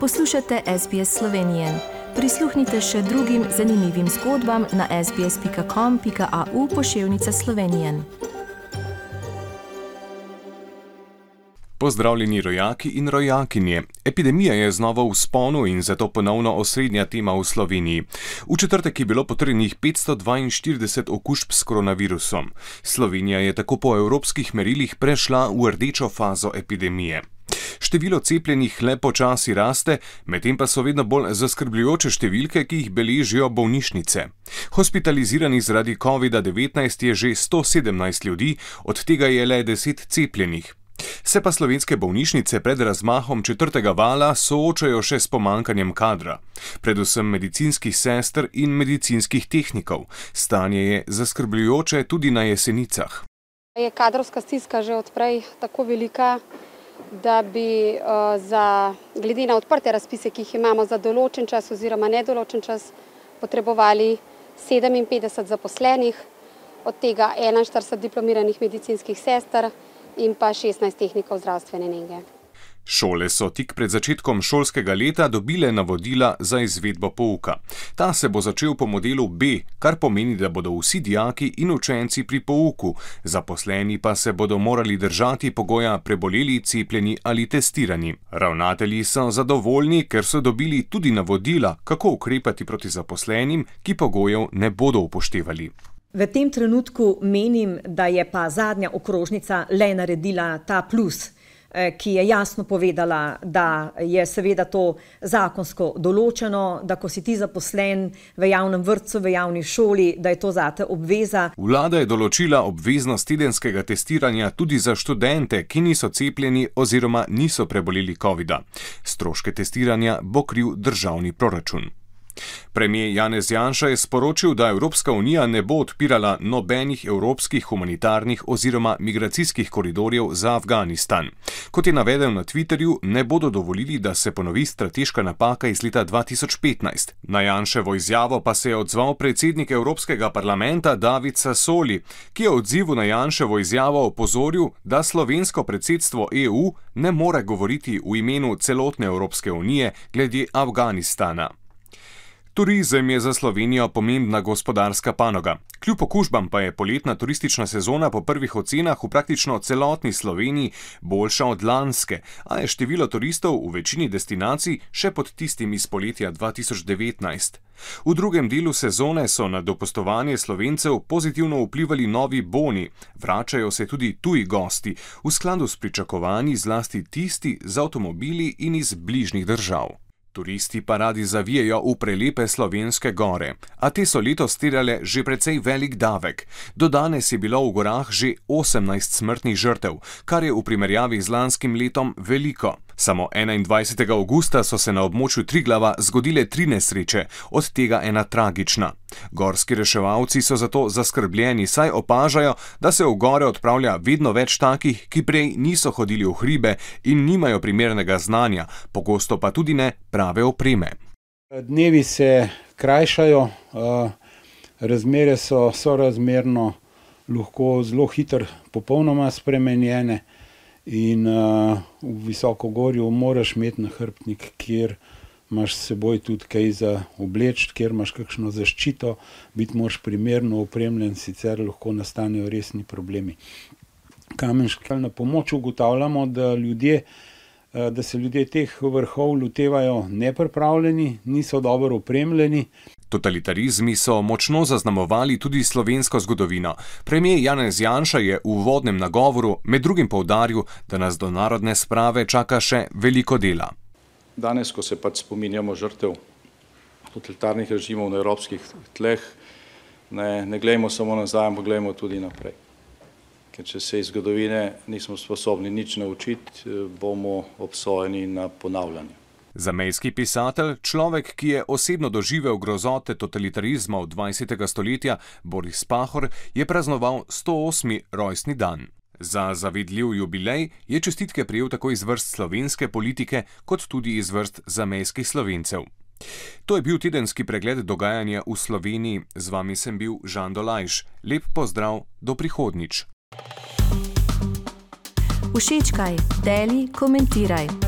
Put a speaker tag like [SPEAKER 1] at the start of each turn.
[SPEAKER 1] Poslušate SBS Slovenije. Prisluhnite še drugim zanimivim zgodbam na sbsp.com.au pošiljka Slovenije.
[SPEAKER 2] Pozdravljeni rojaki in rojakinje. Epidemija je znova v sponu in zato ponovno osrednja tema v Sloveniji. V četrtek je bilo potrjenih 542 okužb s koronavirusom. Slovenija je tako po evropskih merilih prešla v rdečo fazo epidemije. Število cepljenih le počasi raste, medtem pa so vedno bolj zaskrbljujoče številke, ki jih beležijo bolnišnice. Hospitaliziranih zaradi COVID-19 je že 117 ljudi, od tega je le 10 cepljenih. Se pa slovenske bolnišnice pred razmahom četrtega vala soočajo še s pomankanjem kadra, predvsem medicinskih sester in medicinskih tehnikov. Stanje je zaskrbljujoče tudi na jesenicah.
[SPEAKER 3] Je kadrovska stiska že odprej tako velika, da bi uh, za, glede na odprte razpise, ki jih imamo za določen čas oziroma nedoločen čas, potrebovali 57 zaposlenih, od tega 41 diplomiranih medicinskih sester in pa 16 tehnikov zdravstvene nege.
[SPEAKER 2] Šole so tik pred začetkom šolskega leta dobile navodila za izvedbo pouka. Ta se bo začel po modelu B, kar pomeni, da bodo vsi dijaki in učenci pri pouku, zaposleni pa se bodo morali držati pogoja preboleli, cepljeni ali testirani. Ravnatelji so zadovoljni, ker so dobili tudi navodila, kako ukrepati proti zaposlenim, ki pogojev ne bodo upoštevali.
[SPEAKER 4] V tem trenutku menim, da je pa zadnja okrožnica le naredila ta plus, ki je jasno povedala, da je seveda to zakonsko določeno, da ko si ti zaposlen v javnem vrtcu, v javni šoli, da je to zate obveza.
[SPEAKER 2] Vlada je določila obveznost tedenskega testiranja tudi za študente, ki niso cepljeni oziroma niso preboleli COVID-a. Stroške testiranja bo kriv državni proračun. Premijer Janez Janša je sporočil, da Evropska unija ne bo odpirala nobenih evropskih humanitarnih oziroma migracijskih koridorjev za Afganistan. Kot je navedel na Twitterju, ne bodo dovolili, da se ponovi strateška napaka iz leta 2015. Na Janševo izjavo pa se je odzval predsednik Evropskega parlamenta David Sassoli, ki je odzivu na Janševo izjavo opozoril, da slovensko predsedstvo EU ne more govoriti v imenu celotne Evropske unije glede Afganistana. Turizem je za Slovenijo pomembna gospodarska panoga. Kljub okužbam pa je poletna turistična sezona po prvih ocenah v praktično celotni Sloveniji boljša od lanske, a je število turistov v večini destinacij še pod tistim iz poletja 2019. V drugem delu sezone so na dopustovanje slovencev pozitivno vplivali novi boni, vračajo se tudi tuji gosti, v skladu s pričakovanji zlasti tisti z avtomobili in iz bližnjih držav. Turisti pa radi zavijajo v prelepe slovenske gore, a te so letos terjale že precej velik davek. Do danes je bilo v gorah že 18 smrtnih žrtev, kar je v primerjavi z lanskim letom veliko. Samo 21. augusta so se na območju Triglava zgodile tri nesreče, od tega ena tragična. Gorski reševalci so zato zaskrbljeni, saj opažajo, da se v gore odpravlja vedno več takih, ki prej niso hodili v hribe in nimajo primernega znanja, pogosto pa tudi ne prave opreme.
[SPEAKER 5] Dnevi se krajšajo, razmere so sorazmerno lahko zelo hitro, popolnoma spremenjene. In uh, v visokogorju moraš imeti nahrbtnik, kjer imaš s seboj tudi kaj za obleč, kjer imaš kakšno zaščito, biti moraš primerno opremljen, sicer lahko nastanejo resni problemi. Kamenški na pomoč ugotavljamo, da, ljudje, da se ljudje teh vrhov lotevajo nepripravljeni, niso dobro opremljeni.
[SPEAKER 2] Totalitarizmi so močno zaznamovali tudi slovensko zgodovino. Premijer Janez Janša je v uvodnem nagovoru med drugim povdaril, da nas do narodne sprave čaka še veliko dela.
[SPEAKER 6] Danes, ko se pač spominjamo žrtev totalitarnih režimov na evropskih tleh, ne, ne gledamo samo nazaj, ampak gledamo tudi naprej. Ker če se iz zgodovine nismo sposobni nič naučiti, bomo obsojeni na ponavljanje.
[SPEAKER 2] Zamejski pisatelj, človek, ki je osebno doživel grozote totalitarizma v 20. stoletja, Boris Pahor, je praznoval 108. rojstni dan. Za zavidljiv jubilej je čestitke prijel tako iz vrst slovenske politike, kot tudi iz vrst zamejskih slovencev. To je bil tedenski pregled dogajanja v Sloveniji, z vami sem bil Žan Dolajš. Lep pozdrav, do prihodnič.
[SPEAKER 1] Všečkaj, deli, komentiraj.